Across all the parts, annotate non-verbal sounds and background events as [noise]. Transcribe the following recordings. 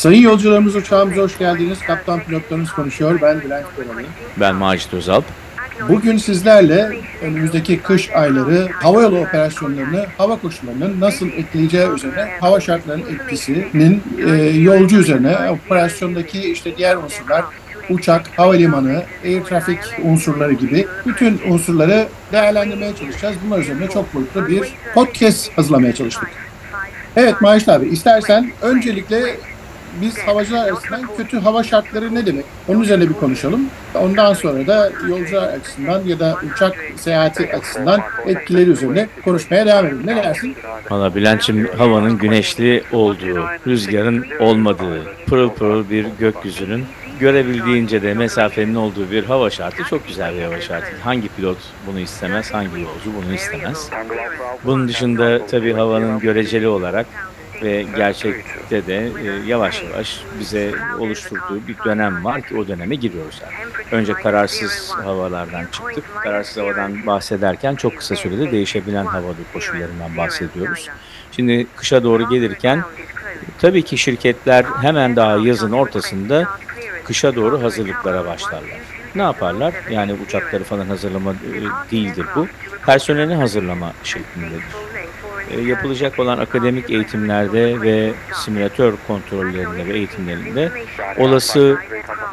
Sayın yolcularımız uçağımıza hoş geldiniz. Kaptan pilotlarınız konuşuyor. Ben Bülent Koralı. Ben Macit Özalp. Bugün sizlerle önümüzdeki kış ayları havayolu operasyonlarını, hava koşullarının nasıl etkileyeceği üzerine, hava şartlarının etkisinin e, yolcu üzerine, operasyondaki işte diğer unsurlar, uçak, havalimanı, air traffic unsurları gibi bütün unsurları değerlendirmeye çalışacağız. Bunlar üzerine çok boyutlu bir podcast hazırlamaya çalıştık. Evet Maaşt abi istersen öncelikle biz havacılar açısından kötü hava şartları ne demek? Onun üzerine bir konuşalım. Ondan sonra da yolcular açısından ya da uçak seyahati açısından etkileri üzerine konuşmaya devam edelim. Ne dersin? Valla Bülent'ciğim havanın güneşli olduğu, rüzgarın olmadığı, pırıl pırıl bir gökyüzünün görebildiğince de mesafenin olduğu bir hava şartı çok güzel bir hava şartı. Hangi pilot bunu istemez, hangi yolcu bunu istemez. Bunun dışında tabii havanın göreceli olarak ve gerçekte de e, yavaş yavaş bize oluşturduğu bir dönem var ki o döneme giriyoruz artık. Önce kararsız havalardan çıktık. Kararsız havadan bahsederken çok kısa sürede değişebilen hava koşullarından bahsediyoruz. Şimdi kışa doğru gelirken tabii ki şirketler hemen daha yazın ortasında kışa doğru hazırlıklara başlarlar. Ne yaparlar? Yani uçakları falan hazırlama e, değildir bu. Personelini hazırlama şeklindedir. E, yapılacak olan akademik eğitimlerde ve simülatör kontrollerinde ve eğitimlerinde olası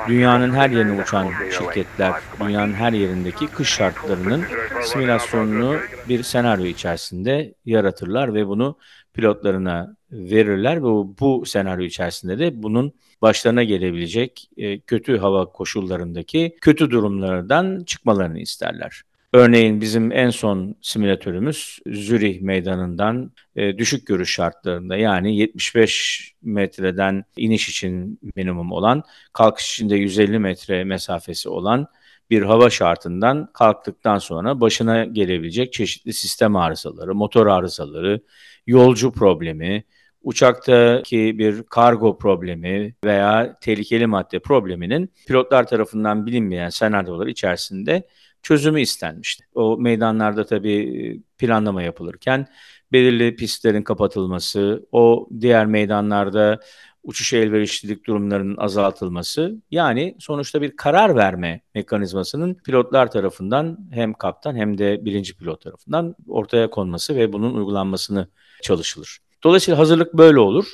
dünyanın her yerine uçan şirketler, dünyanın her yerindeki kış şartlarının simülasyonunu bir senaryo içerisinde yaratırlar ve bunu pilotlarına verirler ve bu senaryo içerisinde de bunun başlarına gelebilecek e, kötü hava koşullarındaki kötü durumlardan çıkmalarını isterler. Örneğin bizim en son simülatörümüz Zürih meydanından e, düşük görüş şartlarında yani 75 metreden iniş için minimum olan, kalkış için de 150 metre mesafesi olan bir hava şartından kalktıktan sonra başına gelebilecek çeşitli sistem arızaları, motor arızaları, yolcu problemi, uçaktaki bir kargo problemi veya tehlikeli madde probleminin pilotlar tarafından bilinmeyen senaryolar içerisinde çözümü istenmişti. O meydanlarda tabii planlama yapılırken belirli pistlerin kapatılması, o diğer meydanlarda uçuş elverişlilik durumlarının azaltılması yani sonuçta bir karar verme mekanizmasının pilotlar tarafından hem kaptan hem de birinci pilot tarafından ortaya konması ve bunun uygulanmasını çalışılır. Dolayısıyla hazırlık böyle olur.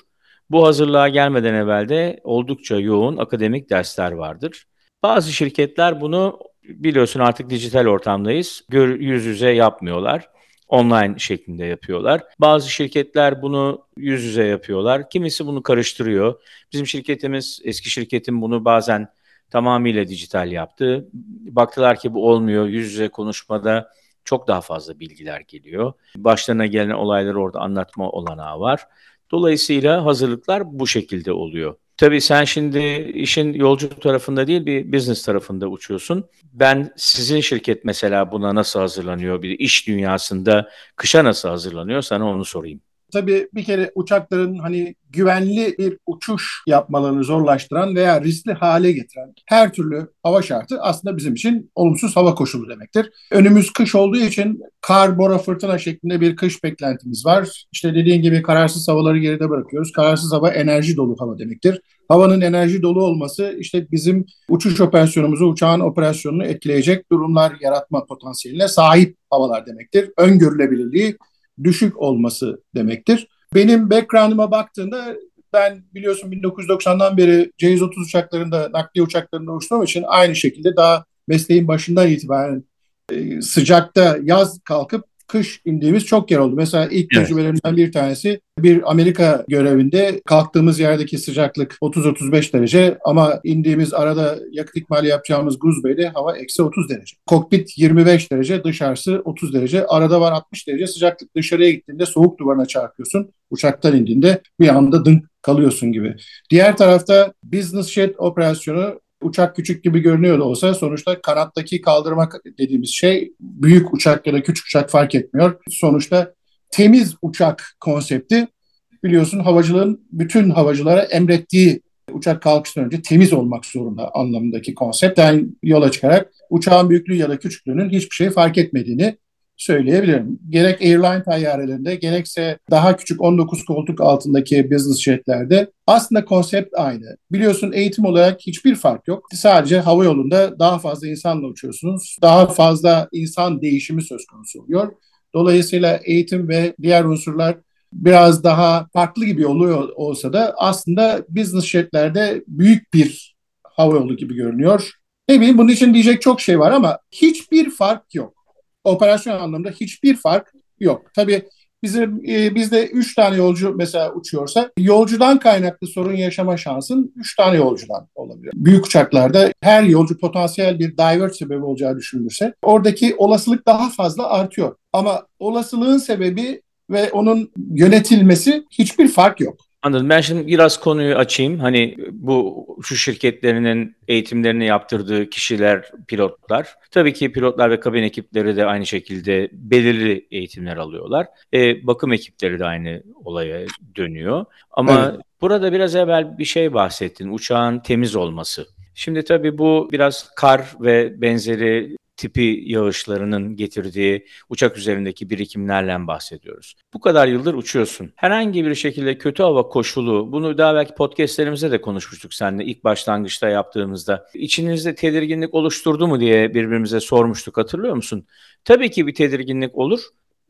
Bu hazırlığa gelmeden evvel de oldukça yoğun akademik dersler vardır. Bazı şirketler bunu biliyorsun artık dijital ortamdayız. Gör, yüz yüze yapmıyorlar. Online şeklinde yapıyorlar. Bazı şirketler bunu yüz yüze yapıyorlar. Kimisi bunu karıştırıyor. Bizim şirketimiz, eski şirketim bunu bazen tamamıyla dijital yaptı. Baktılar ki bu olmuyor. Yüz yüze konuşmada çok daha fazla bilgiler geliyor. Başlarına gelen olayları orada anlatma olanağı var. Dolayısıyla hazırlıklar bu şekilde oluyor. Tabii sen şimdi işin yolcu tarafında değil bir business tarafında uçuyorsun. Ben sizin şirket mesela buna nasıl hazırlanıyor? Bir iş dünyasında kışa nasıl hazırlanıyor? Sana onu sorayım. Tabii bir kere uçakların hani güvenli bir uçuş yapmalarını zorlaştıran veya riskli hale getiren her türlü hava şartı aslında bizim için olumsuz hava koşulu demektir. Önümüz kış olduğu için kar, bora, fırtına şeklinde bir kış beklentimiz var. İşte dediğin gibi kararsız havaları geride bırakıyoruz. Kararsız hava enerji dolu hava demektir. Havanın enerji dolu olması işte bizim uçuş operasyonumuzu, uçağın operasyonunu etkileyecek durumlar yaratma potansiyeline sahip havalar demektir. Öngörülebilirliği düşük olması demektir. Benim background'ıma baktığında ben biliyorsun 1990'dan beri C-130 uçaklarında, nakliye uçaklarında uçtuğum için aynı şekilde daha mesleğin başından itibaren e, sıcakta yaz kalkıp kış indiğimiz çok yer oldu. Mesela ilk evet. tecrübelerimden bir tanesi bir Amerika görevinde kalktığımız yerdeki sıcaklık 30-35 derece ama indiğimiz arada yakıt ikmali yapacağımız Guzbey'de hava eksi 30 derece. Kokpit 25 derece, dışarısı 30 derece. Arada var 60 derece sıcaklık. Dışarıya gittiğinde soğuk duvarına çarpıyorsun. Uçaktan indiğinde bir anda dın kalıyorsun gibi. Diğer tarafta business jet operasyonu uçak küçük gibi görünüyor da olsa sonuçta kanattaki kaldırmak dediğimiz şey büyük uçak ya da küçük uçak fark etmiyor. Sonuçta temiz uçak konsepti biliyorsun havacılığın bütün havacılara emrettiği uçak kalkıştan önce temiz olmak zorunda anlamındaki konseptten yola çıkarak uçağın büyüklüğü ya da küçüklüğünün hiçbir şey fark etmediğini söyleyebilirim. Gerek airline tayyarelerinde gerekse daha küçük 19 koltuk altındaki business jetlerde aslında konsept aynı. Biliyorsun eğitim olarak hiçbir fark yok. Sadece hava yolunda daha fazla insanla uçuyorsunuz. Daha fazla insan değişimi söz konusu oluyor. Dolayısıyla eğitim ve diğer unsurlar biraz daha farklı gibi oluyor olsa da aslında business jetlerde büyük bir hava yolu gibi görünüyor. Ne bileyim bunun için diyecek çok şey var ama hiçbir fark yok. Operasyon anlamında hiçbir fark yok. Tabii bizim e, bizde 3 tane yolcu mesela uçuyorsa yolcudan kaynaklı sorun yaşama şansın 3 tane yolcudan olabilir. Büyük uçaklarda her yolcu potansiyel bir divert sebebi olacağı düşünülürse oradaki olasılık daha fazla artıyor. Ama olasılığın sebebi ve onun yönetilmesi hiçbir fark yok. Anladım. Ben şimdi biraz konuyu açayım. Hani bu şu şirketlerinin eğitimlerini yaptırdığı kişiler, pilotlar. Tabii ki pilotlar ve kabin ekipleri de aynı şekilde belirli eğitimler alıyorlar. E, bakım ekipleri de aynı olaya dönüyor. Ama evet. burada biraz evvel bir şey bahsettin. Uçağın temiz olması. Şimdi tabii bu biraz kar ve benzeri tipi yağışlarının getirdiği uçak üzerindeki birikimlerle bahsediyoruz. Bu kadar yıldır uçuyorsun. Herhangi bir şekilde kötü hava koşulu, bunu daha belki podcastlerimizde de konuşmuştuk seninle ilk başlangıçta yaptığımızda. İçinizde tedirginlik oluşturdu mu diye birbirimize sormuştuk hatırlıyor musun? Tabii ki bir tedirginlik olur.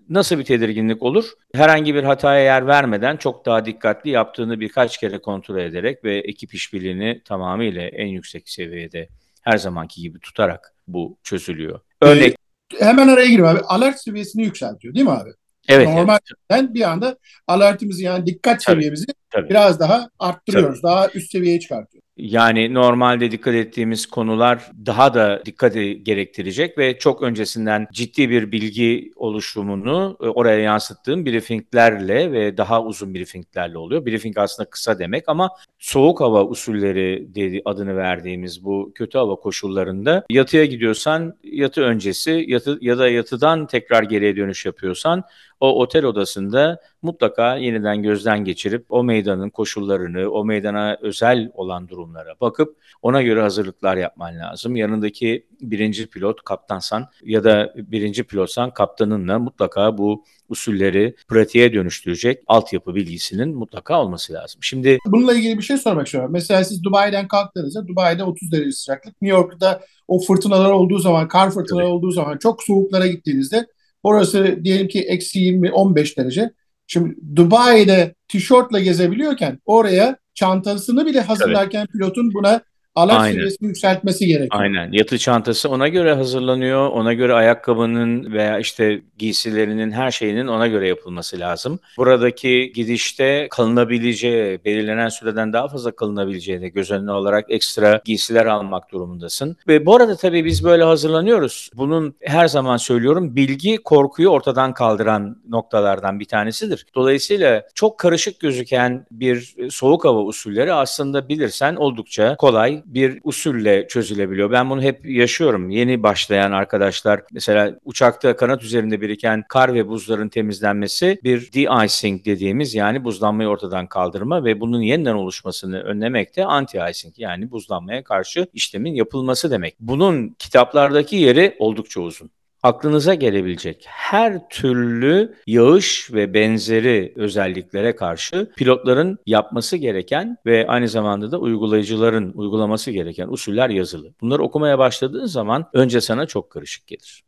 Nasıl bir tedirginlik olur? Herhangi bir hataya yer vermeden çok daha dikkatli yaptığını birkaç kere kontrol ederek ve ekip işbirliğini tamamıyla en yüksek seviyede her zamanki gibi tutarak bu çözülüyor. Örnek ee, hemen araya gireyim abi. Alert seviyesini yükseltiyor değil mi abi? Evet. Normalden evet. bir anda alertimizi yani dikkat tabii, seviyemizi tabii. biraz daha arttırıyoruz. Tabii. Daha üst seviyeye çıkartıyoruz. Yani normalde dikkat ettiğimiz konular daha da dikkati gerektirecek ve çok öncesinden ciddi bir bilgi oluşumunu e, oraya yansıttığım briefinglerle ve daha uzun briefinglerle oluyor. Briefing aslında kısa demek ama soğuk hava usulleri dedi adını verdiğimiz bu kötü hava koşullarında yatıya gidiyorsan yatı öncesi yatı ya da yatıdan tekrar geriye dönüş yapıyorsan o otel odasında mutlaka yeniden gözden geçirip o meydanın koşullarını, o meydana özel olan durumlara bakıp ona göre hazırlıklar yapman lazım. Yanındaki birinci pilot kaptansan ya da birinci pilotsan kaptanınla mutlaka bu usulleri pratiğe dönüştürecek altyapı bilgisinin mutlaka olması lazım. Şimdi bununla ilgili bir şey sormak istiyorum. Mesela siz Dubai'den kalktığınızda Dubai'de 30 derece sıcaklık, New York'ta o fırtınalar olduğu zaman, kar fırtınaları olduğu zaman çok soğuklara gittiğinizde Orası diyelim ki eksi 20-15 derece. Şimdi Dubai'de tişörtle gezebiliyorken oraya çantasını bile hazırlarken Tabii. pilotun buna alert Aynen. seviyesini yükseltmesi gerekiyor. Aynen. Yatı çantası ona göre hazırlanıyor. Ona göre ayakkabının veya işte giysilerinin her şeyinin ona göre yapılması lazım. Buradaki gidişte kalınabileceği, belirlenen süreden daha fazla kalınabileceğini göz önüne alarak ekstra giysiler almak durumundasın. Ve bu arada tabii biz böyle hazırlanıyoruz. Bunun her zaman söylüyorum bilgi korkuyu ortadan kaldıran noktalardan bir tanesidir. Dolayısıyla çok karışık gözüken bir soğuk hava usulleri aslında bilirsen oldukça kolay bir usulle çözülebiliyor. Ben bunu hep yaşıyorum. Yeni başlayan arkadaşlar mesela uçakta kanat üzerinde biriken kar ve buzların temizlenmesi bir de-icing dediğimiz yani buzlanmayı ortadan kaldırma ve bunun yeniden oluşmasını önlemek de anti-icing yani buzlanmaya karşı işlemin yapılması demek. Bunun kitaplardaki yeri oldukça uzun aklınıza gelebilecek her türlü yağış ve benzeri özelliklere karşı pilotların yapması gereken ve aynı zamanda da uygulayıcıların uygulaması gereken usuller yazılı. Bunları okumaya başladığın zaman önce sana çok karışık gelir.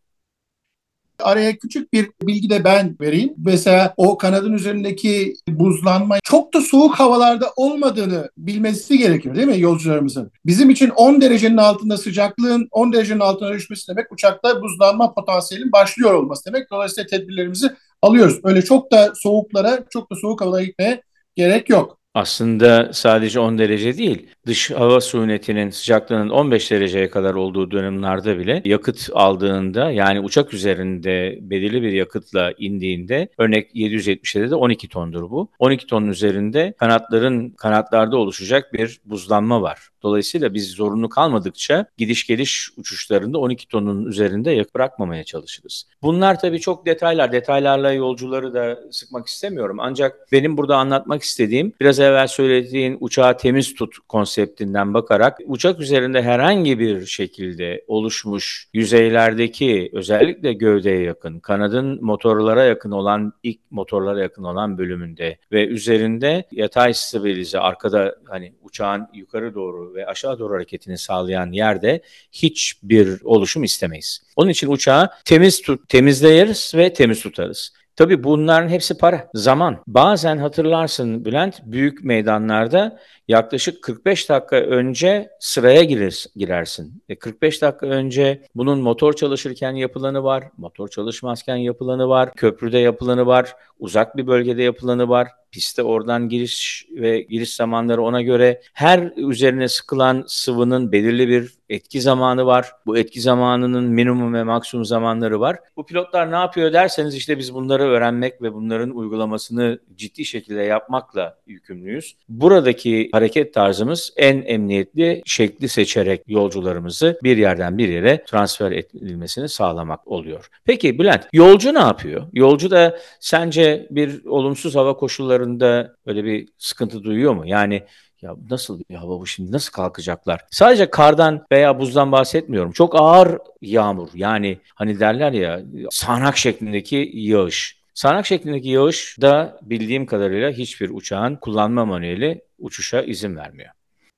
Araya küçük bir bilgi de ben vereyim. Mesela o kanadın üzerindeki buzlanma çok da soğuk havalarda olmadığını bilmesi gerekiyor değil mi yolcularımızın? Bizim için 10 derecenin altında sıcaklığın 10 derecenin altına düşmesi demek uçakta buzlanma potansiyelin başlıyor olması demek. Dolayısıyla tedbirlerimizi alıyoruz. Öyle çok da soğuklara, çok da soğuk havalara gitmeye gerek yok. Aslında sadece 10 derece değil, dış hava suyunetinin sıcaklığının 15 dereceye kadar olduğu dönemlerde bile yakıt aldığında yani uçak üzerinde belirli bir yakıtla indiğinde örnek 777'de de 12 tondur bu. 12 tonun üzerinde kanatların kanatlarda oluşacak bir buzlanma var. Dolayısıyla biz zorunlu kalmadıkça gidiş geliş uçuşlarında 12 tonun üzerinde yakıt bırakmamaya çalışırız. Bunlar tabii çok detaylar. Detaylarla yolcuları da sıkmak istemiyorum. Ancak benim burada anlatmak istediğim biraz evvel söylediğin uçağı temiz tut konseptinden bakarak uçak üzerinde herhangi bir şekilde oluşmuş yüzeylerdeki özellikle gövdeye yakın, kanadın motorlara yakın olan ilk motorlara yakın olan bölümünde ve üzerinde yatay stabilize arkada hani uçağın yukarı doğru ve aşağı doğru hareketini sağlayan yerde hiçbir oluşum istemeyiz. Onun için uçağı temiz tut, temizleyeriz ve temiz tutarız. Tabii bunların hepsi para, zaman. Bazen hatırlarsın Bülent, büyük meydanlarda yaklaşık 45 dakika önce sıraya girer, girersin. E 45 dakika önce bunun motor çalışırken yapılanı var, motor çalışmazken yapılanı var, köprüde yapılanı var, uzak bir bölgede yapılanı var, piste oradan giriş ve giriş zamanları ona göre her üzerine sıkılan sıvının belirli bir etki zamanı var. Bu etki zamanının minimum ve maksimum zamanları var. Bu pilotlar ne yapıyor derseniz işte biz bunları öğrenmek ve bunların uygulamasını ciddi şekilde yapmakla yükümlüyüz. Buradaki hareket tarzımız en emniyetli şekli seçerek yolcularımızı bir yerden bir yere transfer edilmesini sağlamak oluyor. Peki Bülent, yolcu ne yapıyor? Yolcu da sence bir olumsuz hava koşullarında öyle bir sıkıntı duyuyor mu? Yani ya nasıl bir hava bu şimdi nasıl kalkacaklar? Sadece kardan veya buzdan bahsetmiyorum. Çok ağır yağmur yani hani derler ya sağanak şeklindeki yağış. Sağanak şeklindeki yağış da bildiğim kadarıyla hiçbir uçağın kullanma manueli uçuşa izin vermiyor.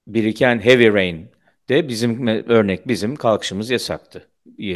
Biriken heavy rain de bizim örnek bizim kalkışımız yasaktı e,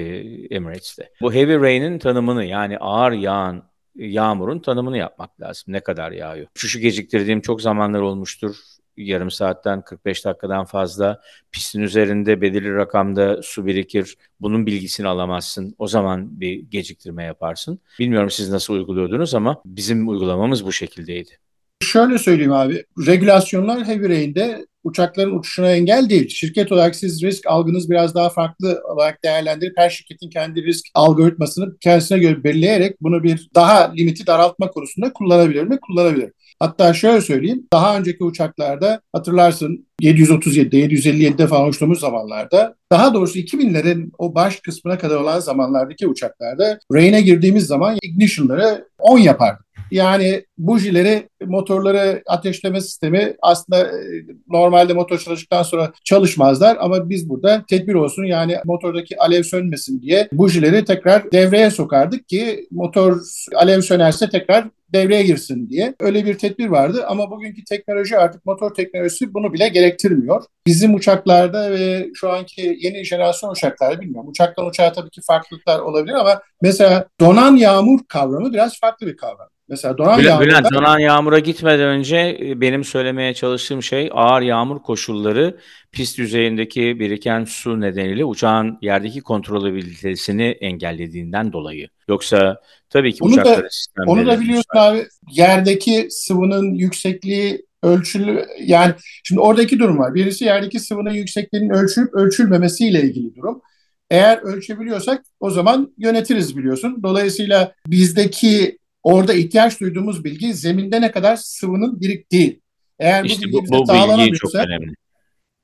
Emirates'te. Bu heavy rain'in tanımını yani ağır yağan yağmurun tanımını yapmak lazım. Ne kadar yağıyor? Uçuşu geciktirdiğim çok zamanlar olmuştur yarım saatten 45 dakikadan fazla pistin üzerinde belirli rakamda su birikir. Bunun bilgisini alamazsın. O zaman bir geciktirme yaparsın. Bilmiyorum siz nasıl uyguluyordunuz ama bizim uygulamamız bu şekildeydi. Şöyle söyleyeyim abi. Regülasyonlar Heavy Rain'de uçakların uçuşuna engel değil. Şirket olarak siz risk algınız biraz daha farklı olarak değerlendirip her şirketin kendi risk algoritmasını kendisine göre belirleyerek bunu bir daha limiti daraltma konusunda kullanabilir mi? Kullanabilir. Hatta şöyle söyleyeyim, daha önceki uçaklarda hatırlarsın 737'de, 757'de falan uçtuğumuz zamanlarda, daha doğrusu 2000'lerin o baş kısmına kadar olan zamanlardaki uçaklarda Rain'e girdiğimiz zaman ignition'ları 10 yapardı. Yani bujileri, motorları ateşleme sistemi aslında e, normalde motor çalıştıktan sonra çalışmazlar ama biz burada tedbir olsun yani motordaki alev sönmesin diye bujileri tekrar devreye sokardık ki motor alev sönerse tekrar devreye girsin diye. Öyle bir tedbir vardı ama bugünkü teknoloji artık motor teknolojisi bunu bile gerektirmiyor. Bizim uçaklarda ve şu anki yeni jenerasyon uçaklarda bilmiyorum. Uçaktan uçağa tabii ki farklılıklar olabilir ama mesela donan yağmur kavramı biraz farklı bir kavram. Mesela donan Bülent, yağmurda... Bülent, donan yağmura gitmeden önce e, benim söylemeye çalıştığım şey ağır yağmur koşulları pist yüzeyindeki biriken su nedeniyle uçağın yerdeki kontrolabilitesini engellediğinden dolayı. Yoksa tabii ki onu uçakların da, sistemleri... Onu da biliyorsun abi yerdeki sıvının yüksekliği ölçülü yani şimdi oradaki durum var. Birisi yerdeki sıvının yüksekliğinin ölçülüp ölçülmemesiyle ilgili durum. Eğer ölçebiliyorsak o zaman yönetiriz biliyorsun. Dolayısıyla bizdeki orada ihtiyaç duyduğumuz bilgi zeminde ne kadar sıvının biriktiği. Eğer işte bu bu, bu bilgi çok önemli.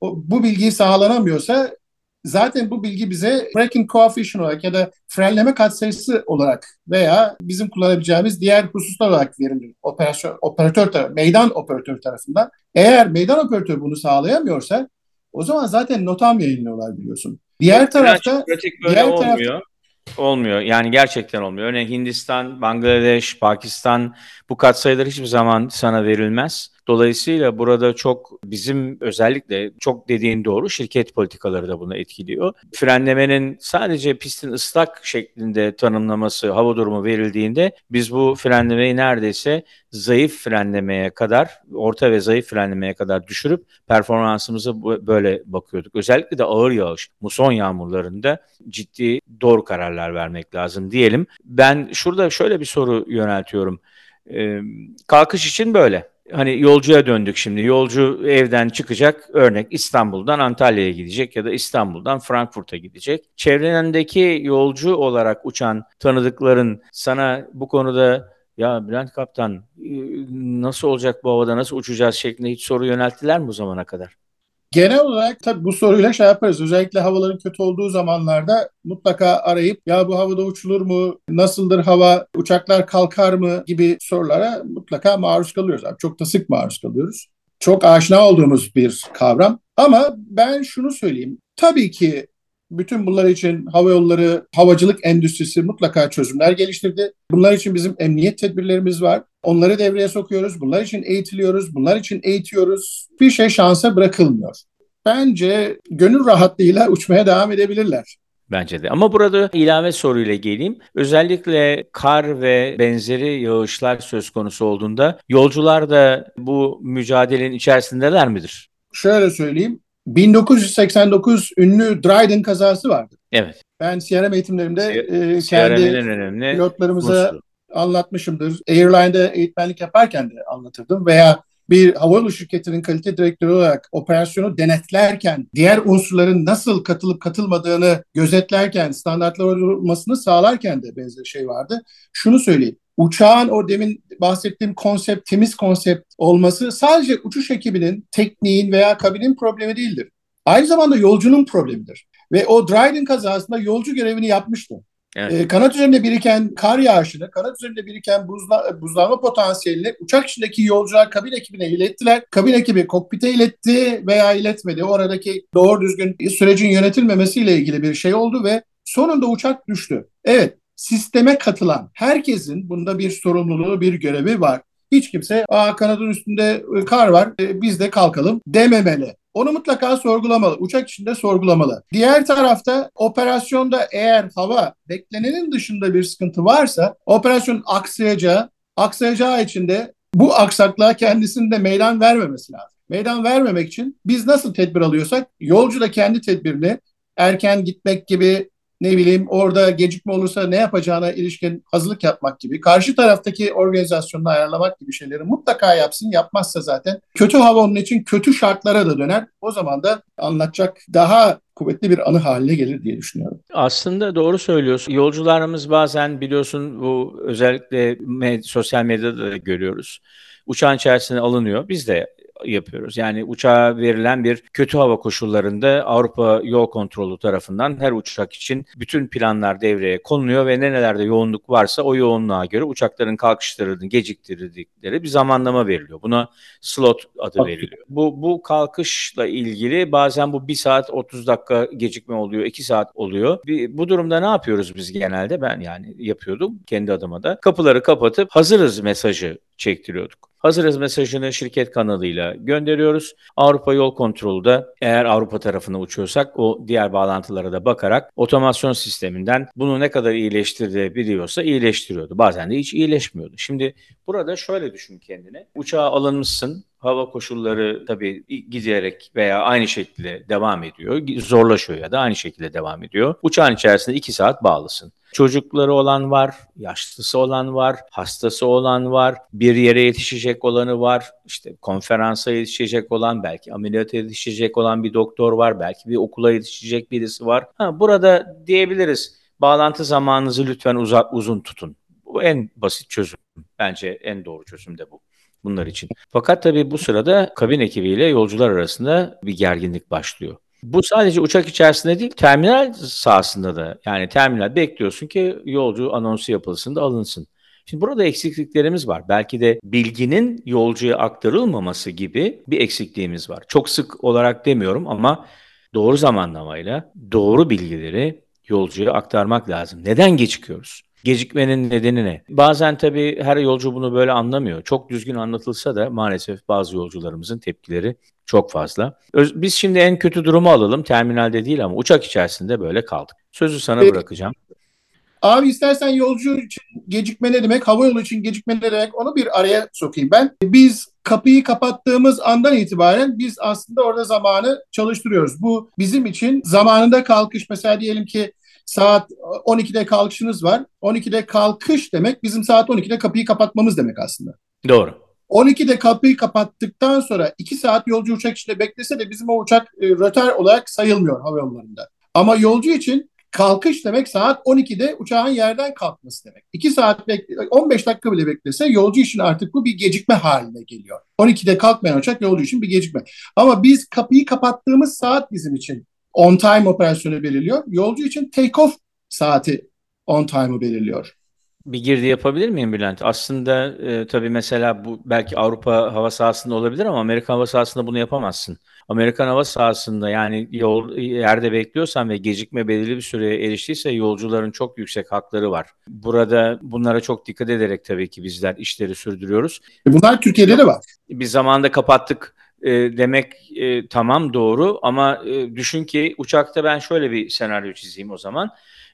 O, bu bilgi sağlanamıyorsa zaten bu bilgi bize braking coefficient olarak ya da frenleme katsayısı olarak veya bizim kullanabileceğimiz diğer hususlar olarak verilir operasyon operatör tarafı, meydan operatör tarafından. Eğer meydan operatör bunu sağlayamıyorsa o zaman zaten notam yayınlıyorlar biliyorsun. Diğer tarafta diğer. Tarafta, Olmuyor. Yani gerçekten olmuyor. Örneğin Hindistan, Bangladeş, Pakistan bu katsayılar hiçbir zaman sana verilmez. Dolayısıyla burada çok bizim özellikle çok dediğin doğru şirket politikaları da bunu etkiliyor. Frenlemenin sadece pistin ıslak şeklinde tanımlaması hava durumu verildiğinde biz bu frenlemeyi neredeyse zayıf frenlemeye kadar, orta ve zayıf frenlemeye kadar düşürüp performansımıza böyle bakıyorduk. Özellikle de ağır yağış, muson yağmurlarında ciddi doğru kararlar vermek lazım diyelim. Ben şurada şöyle bir soru yöneltiyorum. Ee, kalkış için böyle hani yolcuya döndük şimdi. Yolcu evden çıkacak örnek İstanbul'dan Antalya'ya gidecek ya da İstanbul'dan Frankfurt'a gidecek. Çevrendeki yolcu olarak uçan tanıdıkların sana bu konuda ya Bülent Kaptan nasıl olacak bu havada nasıl uçacağız şeklinde hiç soru yönelttiler mi bu zamana kadar? Genel olarak tabii bu soruyla şey yaparız. Özellikle havaların kötü olduğu zamanlarda mutlaka arayıp ya bu havada uçulur mu, nasıldır hava, uçaklar kalkar mı gibi sorulara mutlaka maruz kalıyoruz. Abi çok da sık maruz kalıyoruz. çok aşina olduğumuz bir kavram. Ama ben şunu söyleyeyim. Tabii ki bütün bunlar için hava yolları, havacılık endüstrisi mutlaka çözümler geliştirdi. Bunlar için bizim emniyet tedbirlerimiz var. Onları devreye sokuyoruz. Bunlar için eğitiliyoruz. Bunlar için eğitiyoruz. Bir şey şansa bırakılmıyor. Bence gönül rahatlığıyla uçmaya devam edebilirler. Bence de. Ama burada ilave soruyla geleyim. Özellikle kar ve benzeri yağışlar söz konusu olduğunda yolcular da bu mücadelenin içerisindeler midir? Şöyle söyleyeyim. 1989 ünlü Dryden kazası vardı. Evet. Ben CRM eğitimlerimde e, kendi pilotlarımıza. Anlatmışımdır. Airline'de eğitmenlik yaparken de anlatırdım veya bir havayolu şirketinin kalite direktörü olarak operasyonu denetlerken diğer unsurların nasıl katılıp katılmadığını gözetlerken standartlar olmasını sağlarken de benzer şey vardı. Şunu söyleyeyim. Uçağın o demin bahsettiğim konsept, temiz konsept olması sadece uçuş ekibinin, tekniğin veya kabinin problemi değildir. Aynı zamanda yolcunun problemidir. Ve o Dryden kazasında yolcu görevini yapmıştı. Evet. E, kanat üzerinde biriken kar yağışını, kanat üzerinde biriken buzla, buzlanma potansiyelini uçak içindeki yolcular kabin ekibine ilettiler. Kabin ekibi kokpite iletti veya iletmedi. Oradaki doğru düzgün sürecin yönetilmemesiyle ilgili bir şey oldu ve sonunda uçak düştü. Evet, sisteme katılan herkesin bunda bir sorumluluğu, bir görevi var. Hiç kimse aa kanadın üstünde kar var e, biz de kalkalım dememeli. Onu mutlaka sorgulamalı. Uçak içinde sorgulamalı. Diğer tarafta operasyonda eğer hava beklenenin dışında bir sıkıntı varsa operasyon aksayacağı, aksayacağı için de bu aksaklığa kendisinin de meydan vermemesi lazım. Meydan vermemek için biz nasıl tedbir alıyorsak yolcu da kendi tedbirini erken gitmek gibi ne bileyim orada gecikme olursa ne yapacağına ilişkin hazırlık yapmak gibi, karşı taraftaki organizasyonunu ayarlamak gibi şeyleri mutlaka yapsın. Yapmazsa zaten kötü hava onun için kötü şartlara da döner. O zaman da anlatacak daha kuvvetli bir anı haline gelir diye düşünüyorum. Aslında doğru söylüyorsun. Yolcularımız bazen biliyorsun bu özellikle med- sosyal medyada da görüyoruz. Uçağın içerisine alınıyor. Biz de yapıyoruz. Yani uçağa verilen bir kötü hava koşullarında Avrupa Yol Kontrolü tarafından her uçak için bütün planlar devreye konuluyor ve nerelerde yoğunluk varsa o yoğunluğa göre uçakların kalkışlarını geciktirdikleri bir zamanlama veriliyor. Buna slot adı veriliyor. Bu, bu kalkışla ilgili bazen bu bir saat 30 dakika gecikme oluyor, 2 saat oluyor. Bir, bu durumda ne yapıyoruz biz genelde? Ben yani yapıyordum kendi adıma da. Kapıları kapatıp hazırız mesajı çektiriyorduk. Hazırız mesajını şirket kanalıyla gönderiyoruz. Avrupa Yol Kontrolü de eğer Avrupa tarafına uçuyorsak o diğer bağlantılara da bakarak otomasyon sisteminden bunu ne kadar iyileştirebiliyorsa iyileştiriyordu. Bazen de hiç iyileşmiyordu. Şimdi burada şöyle düşün kendine. Uçağa alınmışsın, hava koşulları tabii giderek veya aynı şekilde devam ediyor. Zorlaşıyor ya da aynı şekilde devam ediyor. Uçağın içerisinde 2 saat bağlısın. Çocukları olan var, yaşlısı olan var, hastası olan var, bir yere yetişecek olanı var, işte konferansa yetişecek olan, belki ameliyata yetişecek olan bir doktor var, belki bir okula yetişecek birisi var. Ha, burada diyebiliriz, bağlantı zamanınızı lütfen uzak, uzun tutun. Bu en basit çözüm. Bence en doğru çözüm de bu bunlar için. Fakat tabii bu sırada kabin ekibiyle yolcular arasında bir gerginlik başlıyor. Bu sadece uçak içerisinde değil, terminal sahasında da. Yani terminal bekliyorsun ki yolcu anonsu yapılsın da alınsın. Şimdi burada eksikliklerimiz var. Belki de bilginin yolcuya aktarılmaması gibi bir eksikliğimiz var. Çok sık olarak demiyorum ama doğru zamanlamayla doğru bilgileri yolcuya aktarmak lazım. Neden gecikiyoruz? Gecikmenin nedeni ne? Bazen tabii her yolcu bunu böyle anlamıyor. Çok düzgün anlatılsa da maalesef bazı yolcularımızın tepkileri çok fazla. Biz şimdi en kötü durumu alalım. Terminalde değil ama uçak içerisinde böyle kaldık. Sözü sana Peki. bırakacağım. Abi istersen yolcu için gecikme ne demek, hava yolu için gecikme ne demek onu bir araya sokayım ben. Biz kapıyı kapattığımız andan itibaren biz aslında orada zamanı çalıştırıyoruz. Bu bizim için zamanında kalkış mesela diyelim ki saat 12'de kalkışınız var. 12'de kalkış demek bizim saat 12'de kapıyı kapatmamız demek aslında. Doğru. 12'de kapıyı kapattıktan sonra 2 saat yolcu uçak içinde beklese de bizim o uçak e, röter olarak sayılmıyor hava yollarında. Ama yolcu için kalkış demek saat 12'de uçağın yerden kalkması demek. 2 saat bekle, 15 dakika bile beklese yolcu için artık bu bir gecikme haline geliyor. 12'de kalkmayan uçak yolcu için bir gecikme. Ama biz kapıyı kapattığımız saat bizim için on time operasyonu belirliyor. Yolcu için take off saati on time'ı belirliyor. Bir girdi yapabilir miyim Bülent? Aslında e, tabii mesela bu belki Avrupa hava sahasında olabilir ama Amerika hava sahasında bunu yapamazsın. Amerikan hava sahasında yani yol yerde bekliyorsan ve gecikme belirli bir süreye eriştiyse yolcuların çok yüksek hakları var. Burada bunlara çok dikkat ederek tabii ki bizler işleri sürdürüyoruz. E, bunlar Türkiye'de de var. Bir zamanda kapattık e, demek e, tamam doğru ama e, düşün ki uçakta ben şöyle bir senaryo çizeyim o zaman.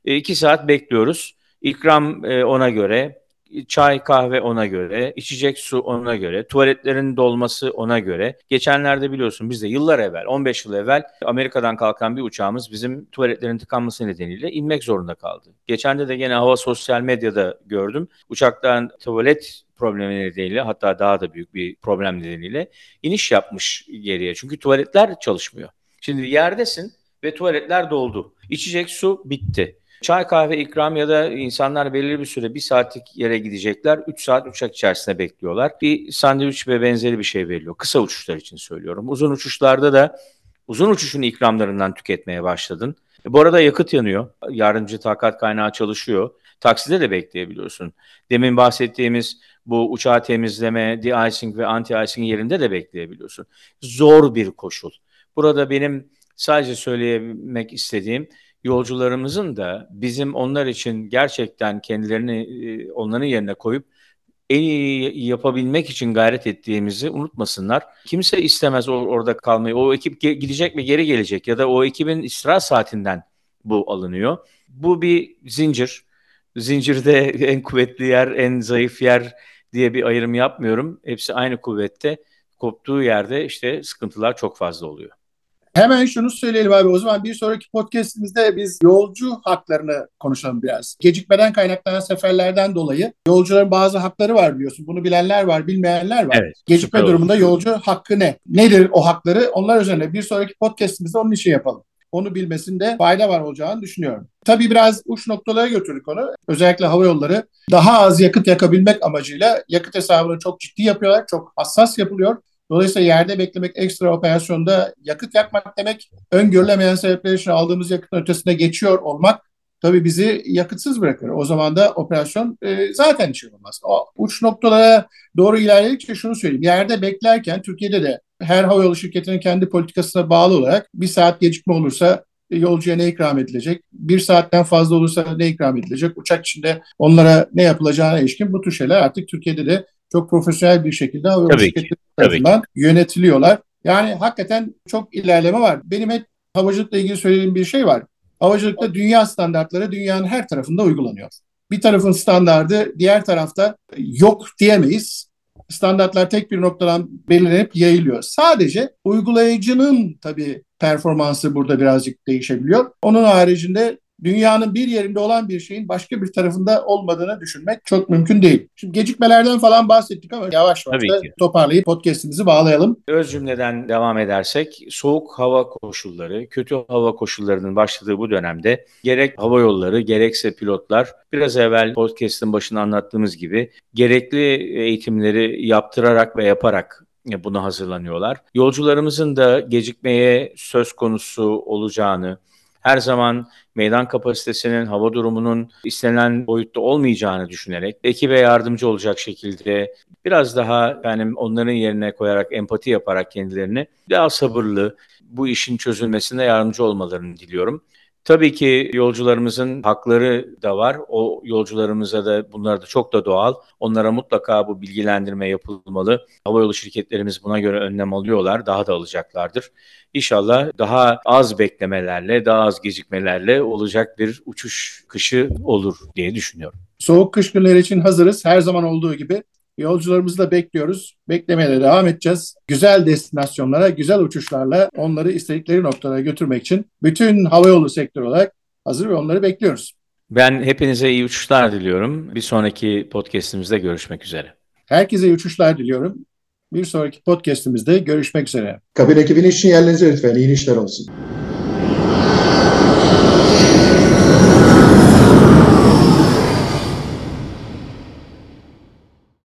E, iki saat bekliyoruz. İkram e, ona göre, çay kahve ona göre, içecek su ona göre, tuvaletlerin dolması ona göre. Geçenlerde biliyorsun biz de yıllar evvel, 15 yıl evvel Amerika'dan kalkan bir uçağımız bizim tuvaletlerin tıkanması nedeniyle inmek zorunda kaldı. Geçen de gene hava sosyal medyada gördüm. Uçaktan tuvalet problemi nedeniyle hatta daha da büyük bir problem nedeniyle iniş yapmış geriye. Çünkü tuvaletler çalışmıyor. Şimdi yerdesin ve tuvaletler doldu. İçecek su bitti. Çay kahve ikram ya da insanlar belirli bir süre bir saatlik yere gidecekler. 3 saat uçak içerisinde bekliyorlar. Bir sandviç ve benzeri bir şey veriliyor. Kısa uçuşlar için söylüyorum. Uzun uçuşlarda da uzun uçuşun ikramlarından tüketmeye başladın. E, bu arada yakıt yanıyor. Yardımcı takat kaynağı çalışıyor. Takside de bekleyebiliyorsun. Demin bahsettiğimiz bu uçağı temizleme, de-icing ve anti-icing yerinde de bekleyebiliyorsun. Zor bir koşul. Burada benim sadece söylemek istediğim yolcularımızın da bizim onlar için gerçekten kendilerini e, onların yerine koyup en iyi yapabilmek için gayret ettiğimizi unutmasınlar. Kimse istemez orada kalmayı. O ekip gidecek mi geri gelecek ya da o ekibin istirahat saatinden bu alınıyor. Bu bir zincir. Zincirde [laughs] en kuvvetli yer, en zayıf yer diye bir ayrım yapmıyorum. Hepsi aynı kuvvette. Koptuğu yerde işte sıkıntılar çok fazla oluyor. Hemen şunu söyleyelim abi. O zaman bir sonraki podcastimizde biz yolcu haklarını konuşalım biraz. Gecikmeden kaynaklanan seferlerden dolayı yolcuların bazı hakları var biliyorsun. Bunu bilenler var, bilmeyenler var. Evet, Gecikme durumunda yolcu hakkı ne? Nedir o hakları? Onlar üzerine bir sonraki podcastimizde onun için yapalım. Onu bilmesinde fayda var olacağını düşünüyorum. Tabii biraz uç noktalara götürdük onu. Özellikle hava yolları daha az yakıt yakabilmek amacıyla yakıt hesabını çok ciddi yapıyorlar. Çok hassas yapılıyor. Dolayısıyla yerde beklemek ekstra operasyonda yakıt yakmak demek. Öngörülemeyen sebepler için aldığımız yakıtın ötesine geçiyor olmak tabii bizi yakıtsız bırakır. O zaman da operasyon e, zaten işe olmaz. O uç noktalara doğru ilerledikçe şunu söyleyeyim. Yerde beklerken Türkiye'de de her havayolu şirketinin kendi politikasına bağlı olarak bir saat gecikme olursa yolcuya ne ikram edilecek? Bir saatten fazla olursa ne ikram edilecek? Uçak içinde onlara ne yapılacağına ilişkin bu tür şeyler artık Türkiye'de de çok profesyonel bir şekilde şirketleri tarafından yönetiliyorlar. Yani hakikaten çok ilerleme var. Benim hep havacılıkla ilgili söylediğim bir şey var. Havacılıkta dünya standartları dünyanın her tarafında uygulanıyor. Bir tarafın standardı diğer tarafta yok diyemeyiz. Standartlar tek bir noktadan belirlenip yayılıyor. Sadece uygulayıcının tabii performansı burada birazcık değişebiliyor. Onun haricinde dünyanın bir yerinde olan bir şeyin başka bir tarafında olmadığını düşünmek çok mümkün değil. Şimdi gecikmelerden falan bahsettik ama yavaş yavaş da toparlayıp podcastimizi bağlayalım. Öz cümleden devam edersek soğuk hava koşulları, kötü hava koşullarının başladığı bu dönemde gerek hava yolları gerekse pilotlar biraz evvel podcast'ın başında anlattığımız gibi gerekli eğitimleri yaptırarak ve yaparak buna hazırlanıyorlar. Yolcularımızın da gecikmeye söz konusu olacağını, her zaman meydan kapasitesinin, hava durumunun istenilen boyutta olmayacağını düşünerek ekibe yardımcı olacak şekilde biraz daha efendim onların yerine koyarak empati yaparak kendilerini daha sabırlı bu işin çözülmesine yardımcı olmalarını diliyorum. Tabii ki yolcularımızın hakları da var. O yolcularımıza da bunlar da çok da doğal. Onlara mutlaka bu bilgilendirme yapılmalı. Havayolu şirketlerimiz buna göre önlem alıyorlar. Daha da alacaklardır. İnşallah daha az beklemelerle, daha az gecikmelerle olacak bir uçuş kışı olur diye düşünüyorum. Soğuk kış günleri için hazırız. Her zaman olduğu gibi Yolcularımızı da bekliyoruz. Beklemeye de devam edeceğiz. Güzel destinasyonlara, güzel uçuşlarla onları istedikleri noktalara götürmek için bütün havayolu sektörü olarak hazır ve onları bekliyoruz. Ben hepinize iyi uçuşlar diliyorum. Bir sonraki podcastimizde görüşmek üzere. Herkese iyi uçuşlar diliyorum. Bir sonraki podcastimizde görüşmek üzere. Kabin ekibinin için yerlerinize lütfen. İyi işler olsun.